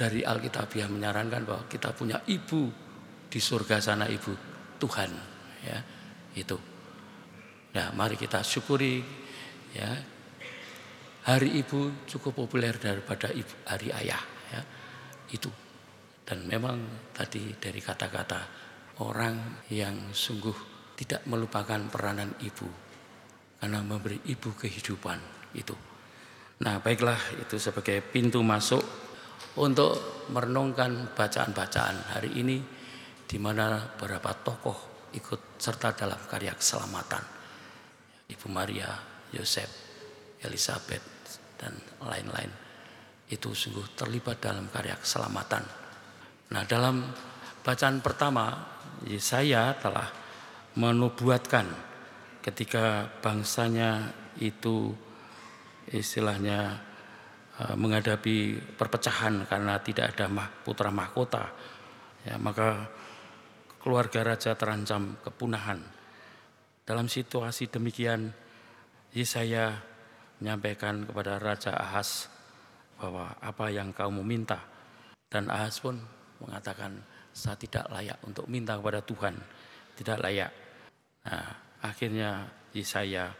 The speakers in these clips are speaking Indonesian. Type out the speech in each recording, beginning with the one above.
dari Alkitabiah menyarankan bahwa kita punya ibu di surga sana ibu Tuhan ya itu. Nah, mari kita syukuri ya. Hari Ibu cukup populer daripada ibu, hari ayah ya. Itu. Dan memang tadi dari kata-kata orang yang sungguh tidak melupakan peranan ibu karena memberi ibu kehidupan itu. Nah, baiklah itu sebagai pintu masuk untuk merenungkan bacaan-bacaan hari ini di mana beberapa tokoh ikut serta dalam karya keselamatan. Ibu Maria, Yosef, Elizabeth, dan lain-lain. Itu sungguh terlibat dalam karya keselamatan. Nah dalam bacaan pertama, saya telah menubuatkan ketika bangsanya itu istilahnya menghadapi perpecahan karena tidak ada putra mahkota. Ya maka keluarga raja terancam kepunahan. Dalam situasi demikian Yesaya menyampaikan kepada Raja Ahas bahwa apa yang kau meminta dan Ahas pun mengatakan saya tidak layak untuk minta kepada Tuhan. Tidak layak. Nah akhirnya Yesaya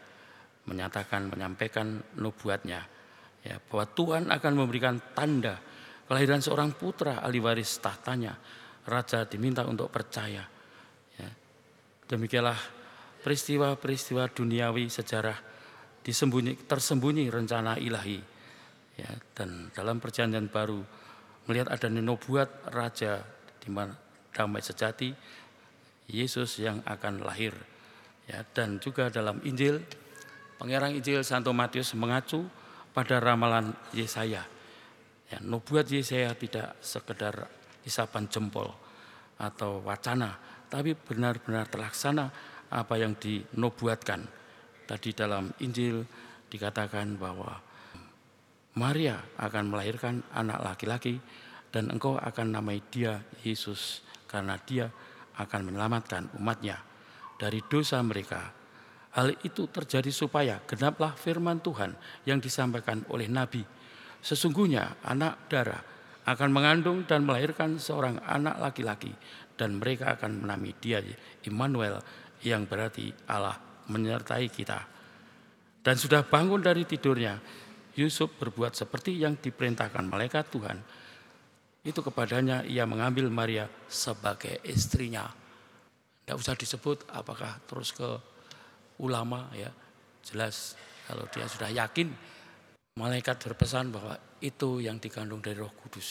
menyatakan menyampaikan nubuatnya ya, bahwa Tuhan akan memberikan tanda kelahiran seorang putra ahli waris tahtanya. Raja diminta untuk percaya. Ya. Demikianlah peristiwa-peristiwa duniawi sejarah disembunyi, tersembunyi rencana ilahi. Ya, dan dalam perjanjian baru melihat ada nubuat raja di mana damai sejati Yesus yang akan lahir. Ya, dan juga dalam Injil Pengerang Injil Santo Matius mengacu pada ramalan Yesaya. Ya, nubuat Yesaya tidak sekedar isapan jempol atau wacana, tapi benar-benar terlaksana apa yang dinubuatkan. Tadi dalam Injil dikatakan bahwa Maria akan melahirkan anak laki-laki dan engkau akan namai dia Yesus karena dia akan menyelamatkan umatnya dari dosa mereka Hal itu terjadi supaya genaplah firman Tuhan yang disampaikan oleh Nabi. Sesungguhnya anak darah akan mengandung dan melahirkan seorang anak laki-laki dan mereka akan menamai dia Immanuel yang berarti Allah menyertai kita. Dan sudah bangun dari tidurnya, Yusuf berbuat seperti yang diperintahkan malaikat Tuhan. Itu kepadanya ia mengambil Maria sebagai istrinya. Tidak usah disebut apakah terus ke ulama ya. Jelas kalau dia sudah yakin malaikat berpesan bahwa itu yang dikandung dari Roh Kudus.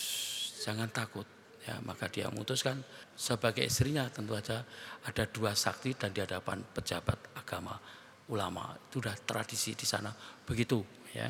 Jangan takut ya. Maka dia memutuskan sebagai istrinya. Tentu saja ada dua sakti dan di hadapan pejabat agama ulama. Itu sudah tradisi di sana. Begitu ya